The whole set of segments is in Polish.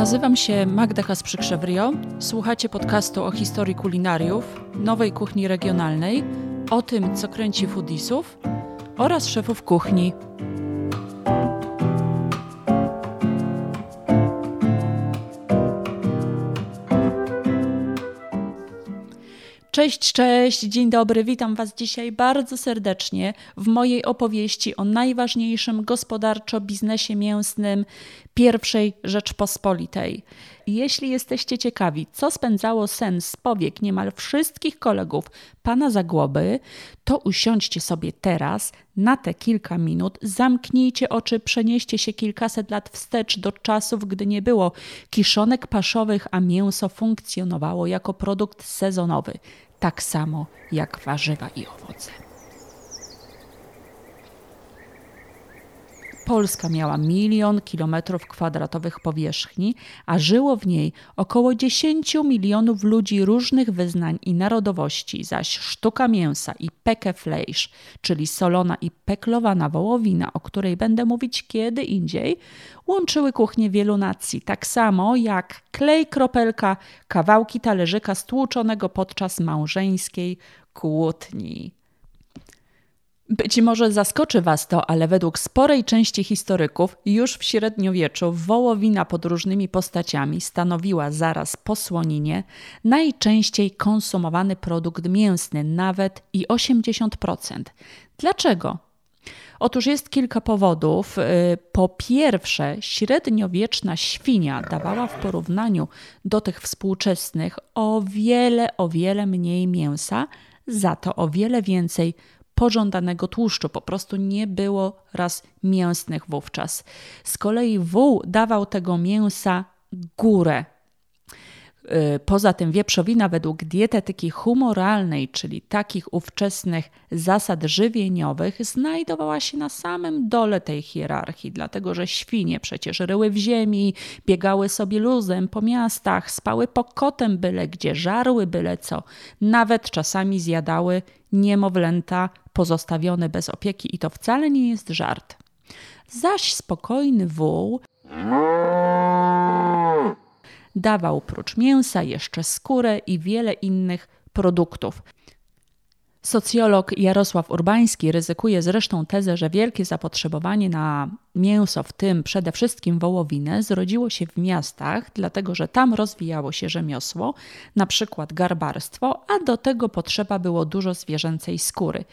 Nazywam się Magda Has-Przykrzewrio. Słuchacie podcastu o historii kulinariów, nowej kuchni regionalnej, o tym, co kręci foodisów oraz szefów kuchni. Cześć, cześć, dzień dobry, witam Was dzisiaj bardzo serdecznie w mojej opowieści o najważniejszym gospodarczo biznesie mięsnym pierwszej Rzeczpospolitej. Jeśli jesteście ciekawi, co spędzało sen z powiek niemal wszystkich kolegów pana Zagłoby, to usiądźcie sobie teraz na te kilka minut, zamknijcie oczy, przenieście się kilkaset lat wstecz do czasów, gdy nie było kiszonek paszowych, a mięso funkcjonowało jako produkt sezonowy, tak samo jak warzywa i owoce. Polska miała milion kilometrów kwadratowych powierzchni, a żyło w niej około 10 milionów ludzi różnych wyznań i narodowości, zaś sztuka mięsa i pekefleisch, czyli solona i peklowana wołowina, o której będę mówić kiedy indziej, łączyły kuchnię wielu nacji, tak samo jak klej kropelka, kawałki talerzyka stłuczonego podczas małżeńskiej kłótni. Być może zaskoczy Was to, ale według sporej części historyków już w średniowieczu wołowina pod różnymi postaciami stanowiła zaraz po słoninie najczęściej konsumowany produkt mięsny, nawet i 80%. Dlaczego? Otóż jest kilka powodów. Y, po pierwsze, średniowieczna świnia dawała w porównaniu do tych współczesnych o wiele, o wiele mniej mięsa, za to o wiele więcej pożądanego tłuszczu. Po prostu nie było raz mięsnych wówczas. Z kolei wół dawał tego mięsa górę. Y, poza tym wieprzowina według dietetyki humoralnej, czyli takich ówczesnych zasad żywieniowych, znajdowała się na samym dole tej hierarchii, dlatego że świnie przecież ryły w ziemi, biegały sobie luzem po miastach, spały pokotem byle gdzie, żarły byle co, nawet czasami zjadały niemowlęta pozostawione bez opieki i to wcale nie jest żart. Zaś spokojny wół dawał prócz mięsa jeszcze skórę i wiele innych produktów. Socjolog Jarosław Urbański ryzykuje zresztą tezę, że wielkie zapotrzebowanie na mięso, w tym przede wszystkim wołowinę, zrodziło się w miastach, dlatego że tam rozwijało się rzemiosło, na przykład garbarstwo, a do tego potrzeba było dużo zwierzęcej skóry.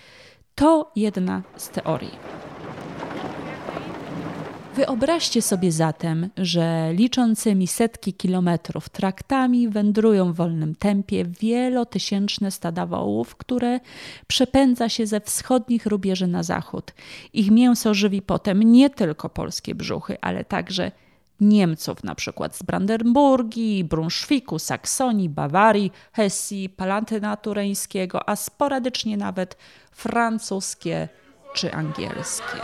To jedna z teorii. Wyobraźcie sobie zatem, że liczącymi setki kilometrów traktami wędrują w wolnym tempie wielotysięczne stada wołów, które przepędza się ze wschodnich rubieży na zachód. Ich mięso żywi potem nie tylko polskie brzuchy, ale także Niemców, na przykład z Brandenburgii, Brunszwiku, Saksonii, Bawarii, Hesji, Palatyna Tureńskiego, a sporadycznie nawet francuskie czy angielskie.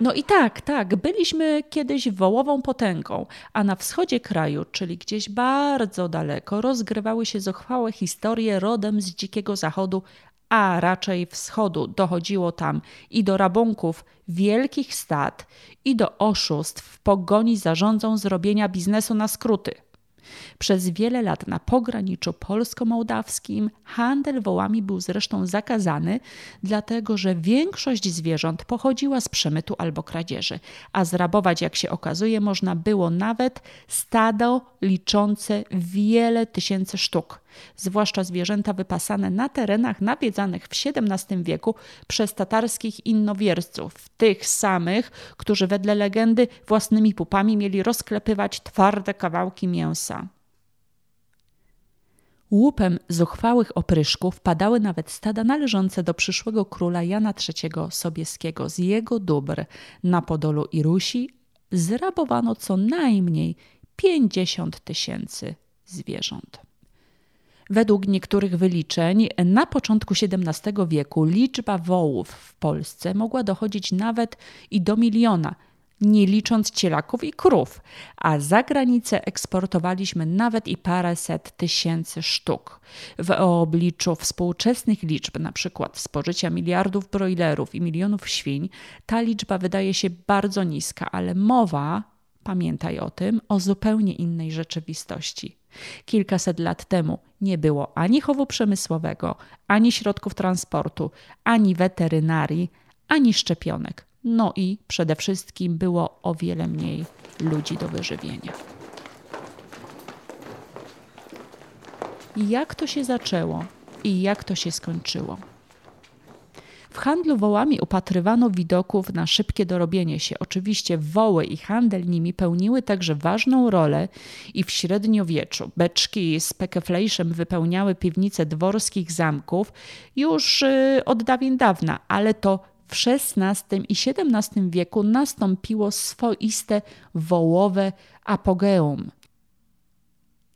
No i tak, tak, byliśmy kiedyś wołową potęgą, a na wschodzie kraju, czyli gdzieś bardzo daleko, rozgrywały się zuchwałe historie rodem z dzikiego zachodu, a raczej wschodu. Dochodziło tam i do rabunków wielkich stad, i do oszustw w pogoni za rządzą zrobienia biznesu na skróty. Przez wiele lat na pograniczu polsko-mołdawskim handel wołami był zresztą zakazany, dlatego że większość zwierząt pochodziła z przemytu albo kradzieży, a zrabować, jak się okazuje, można było nawet stado liczące wiele tysięcy sztuk zwłaszcza zwierzęta wypasane na terenach nawiedzanych w XVII wieku przez tatarskich innowierców, tych samych, którzy wedle legendy własnymi pupami mieli rozklepywać twarde kawałki mięsa. Łupem zuchwałych opryszków padały nawet stada należące do przyszłego króla Jana III Sobieskiego. Z jego dóbr na Podolu i Rusi zrabowano co najmniej 50 tysięcy zwierząt. Według niektórych wyliczeń na początku XVII wieku liczba wołów w Polsce mogła dochodzić nawet i do miliona. nie licząc cielaków i krów, a za granicę eksportowaliśmy nawet i paręset tysięcy sztuk. W obliczu współczesnych liczb, przykład spożycia miliardów brojlerów i milionów świń, ta liczba wydaje się bardzo niska, ale mowa, pamiętaj o tym, o zupełnie innej rzeczywistości. Kilkaset lat temu nie było ani chowu przemysłowego, ani środków transportu, ani weterynarii, ani szczepionek. No i przede wszystkim było o wiele mniej ludzi do wyżywienia. Jak to się zaczęło i jak to się skończyło? W handlu wołami upatrywano widoków na szybkie dorobienie się. Oczywiście woły i handel nimi pełniły także ważną rolę i w średniowieczu. Beczki z pekeflejszem wypełniały piwnice dworskich zamków już y, od dawien dawna, ale to w XVI i XVII wieku nastąpiło swoiste wołowe apogeum.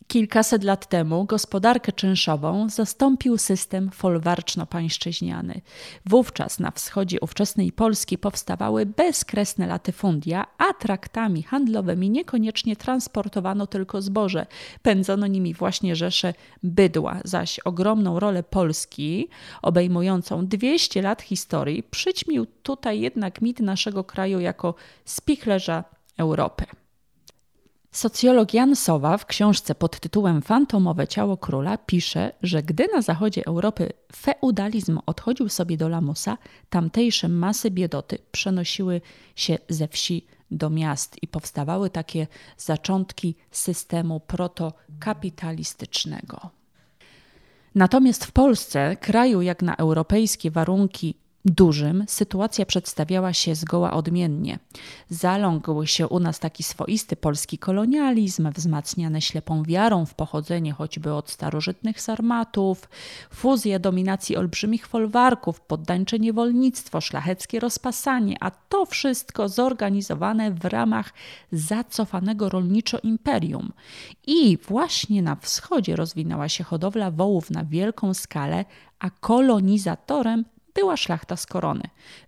Kilkaset lat temu gospodarkę czynszową zastąpił system folwarczno-pańszczyźniany. Wówczas na wschodzie ówczesnej Polski powstawały bezkresne latyfundia, a traktami handlowymi niekoniecznie transportowano tylko zboże. Pędzono nimi właśnie rzesze bydła, zaś ogromną rolę Polski, obejmującą 200 lat historii, przyćmił tutaj jednak mit naszego kraju jako spichlerza Europy. Socjolog Jan Sowa w książce pod tytułem Fantomowe ciało króla pisze, że gdy na zachodzie Europy feudalizm odchodził sobie do lamusa, tamtejsze masy biedoty przenosiły się ze wsi do miast i powstawały takie zaczątki systemu protokapitalistycznego. Natomiast w Polsce, kraju jak na europejskie warunki dużym sytuacja przedstawiała się zgoła odmiennie. Zalągł się u nas taki swoisty polski kolonializm, wzmacniany ślepą wiarą w pochodzenie choćby od starożytnych sarmatów, fuzja dominacji olbrzymich folwarków, poddańcze niewolnictwo, szlacheckie rozpasanie, a to wszystko zorganizowane w ramach zacofanego rolniczo imperium. I właśnie na wschodzie rozwinęła się hodowla wołów na wielką skalę, a kolonizatorem była szlachta z korony.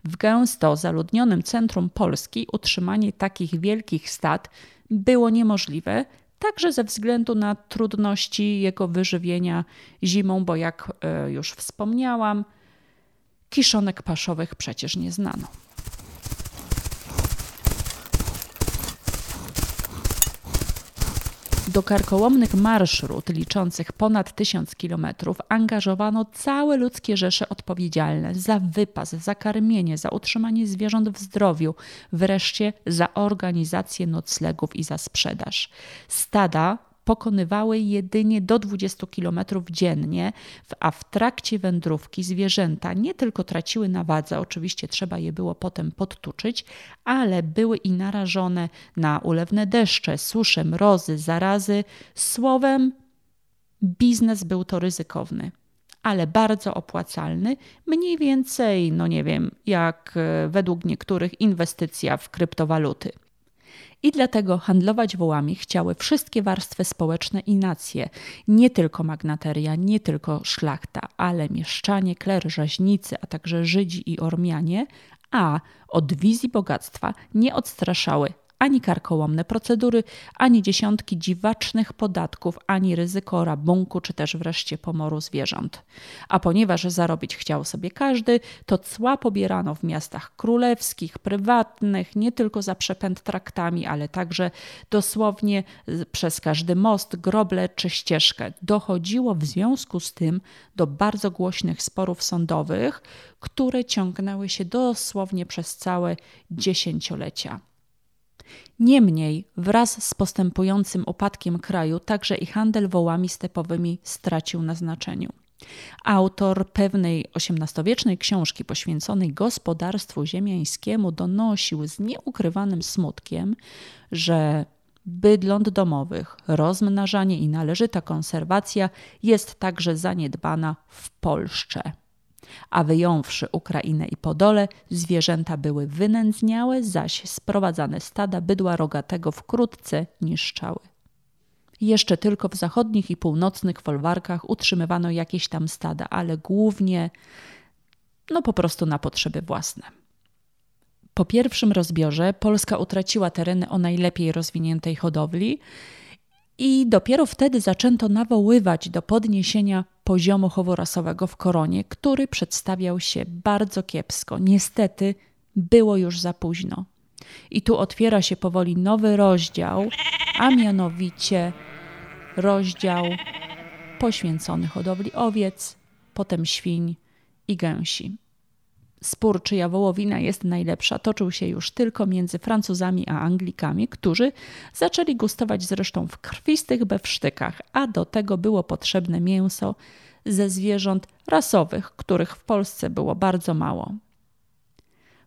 W gęsto zaludnionym centrum Polski utrzymanie takich wielkich stad było niemożliwe, także ze względu na trudności jego wyżywienia zimą, bo jak e, już wspomniałam, kiszonek paszowych przecież nie znano. Do karkołomnych marszrut liczących ponad tysiąc kilometrów angażowano całe ludzkie rzesze odpowiedzialne za wypas, za karmienie, za utrzymanie zwierząt w zdrowiu, wreszcie za organizację noclegów i za sprzedaż. Stada pokonywały jedynie do 20 km dziennie, a w trakcie wędrówki zwierzęta nie tylko traciły na wadze, oczywiście trzeba je było potem podtuczyć, ale były i narażone na ulewne deszcze, susze, mrozy, zarazy. Słowem, biznes był to ryzykowny ale bardzo opłacalny, mniej więcej, no nie wiem, jak e, według niektórych inwestycja w kryptowaluty. I dlatego handlować wołami chciały wszystkie warstwy społeczne i nacje, nie tylko magnateria, nie tylko szlachta, ale mieszczanie, kler, rzeźnicy, a także Żydzi i Ormianie, a od wizji bogactwa nie odstraszały ani karkołomne procedury, ani dziesiątki dziwacznych podatków, ani ryzyko rabunku, czy też wreszcie pomoru zwierząt. A ponieważ zarobić chciał sobie każdy, to cła pobierano w miastach królewskich, prywatnych, nie tylko za przepęd traktami, ale także dosłownie przez każdy most, groble czy ścieżkę. Dochodziło w związku z tym do bardzo głośnych sporów sądowych, które ciągnęły się dosłownie przez całe dziesięciolecia. Niemniej, wraz z postępującym upadkiem kraju, także i handel wołami stepowymi stracił na znaczeniu. Autor pewnej XVIII-wiecznej książki poświęconej gospodarstwu ziemiańskiemu donosił z nieukrywanym smutkiem, że bydląt domowych, rozmnażanie i należyta konserwacja jest także zaniedbana w Polsce a wyjąwszy Ukrainę i Podole, zwierzęta były wynędzniałe, zaś sprowadzane stada bydła rogatego wkrótce niszczały. Jeszcze tylko w zachodnich i północnych folwarkach utrzymywano jakieś tam stada, ale głównie no po prostu na potrzeby własne. Po pierwszym rozbiorze Polska utraciła tereny o najlepiej rozwiniętej hodowli i dopiero wtedy zaczęto nawoływać do podniesienia poziomu chowu rasowego w koronie, który przedstawiał się bardzo kiepsko. Niestety było już za późno. I tu otwiera się powoli nowy rozdział, a mianowicie rozdział poświęcony hodowli owiec, potem świń i gęsi. Spór, czyja wołowina jest najlepsza, toczył się już tylko między Francuzami a Anglikami, którzy zaczęli gustować zresztą w krwistych bewsztykach, a do tego było potrzebne mięso ze zwierząt rasowych, których w Polsce było bardzo mało.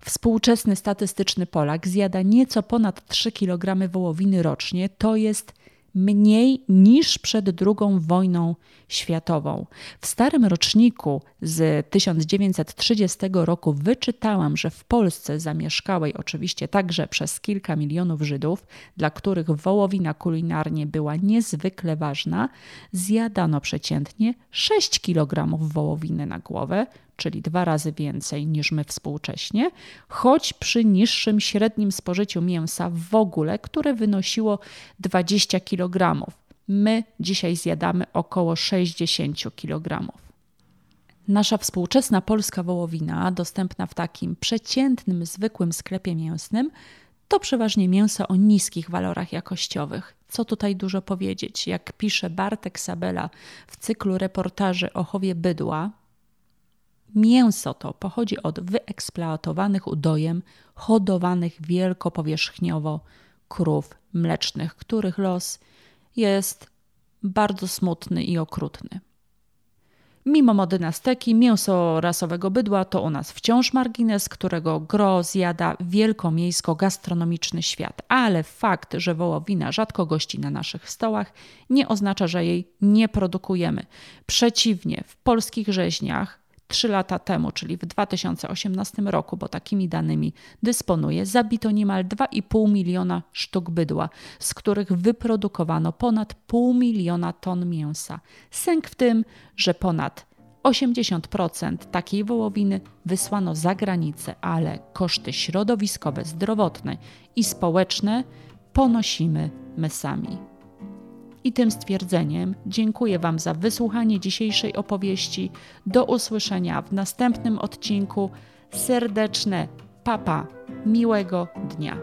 Współczesny statystyczny Polak zjada nieco ponad 3 kg wołowiny rocznie, to jest mniej niż przed II wojną światową. W starym roczniku z 1930 roku wyczytałam, że w Polsce zamieszkałej oczywiście także przez kilka milionów Żydów, dla których wołowina kulinarnie była niezwykle ważna, zjadano przeciętnie 6 kg wołowiny na głowę, czyli dwa razy więcej niż my współcześnie, choć przy niższym średnim spożyciu mięsa w ogóle, które wynosiło 20 kg. My dzisiaj zjadamy około 60 kg. Nasza współczesna polska wołowina, dostępna w takim przeciętnym, zwykłym sklepie mięsnym, to przeważnie mięso o niskich walorach jakościowych. Co tutaj dużo powiedzieć? Jak pisze Bartek Sabela w cyklu reportaży o chowie bydła, Mięso to pochodzi od wyeksploatowanych udojem, hodowanych wielkopowierzchniowo krów mlecznych, których los jest bardzo smutny i okrutny. Mimo mody na steki, mięso rasowego bydła to u nas wciąż margines, którego gro zjada wielkomiejsko-gastronomiczny świat, ale fakt, że wołowina rzadko gości na naszych stołach, nie oznacza, że jej nie produkujemy. Przeciwnie, w polskich rzeźniach 3 lata temu, czyli w 2018 roku, bo takimi danymi dysponuję, zabito niemal 2,5 miliona sztuk bydła, z których wyprodukowano ponad pół miliona ton mięsa. Sęk w tym, że ponad 80% takiej wołowiny wysłano za granicę, ale koszty środowiskowe, zdrowotne i społeczne ponosimy my sami. I tym stwierdzeniem dziękuję Wam za wysłuchanie dzisiejszej opowieści. Do usłyszenia w następnym odcinku. Serdeczne papa, miłego dnia.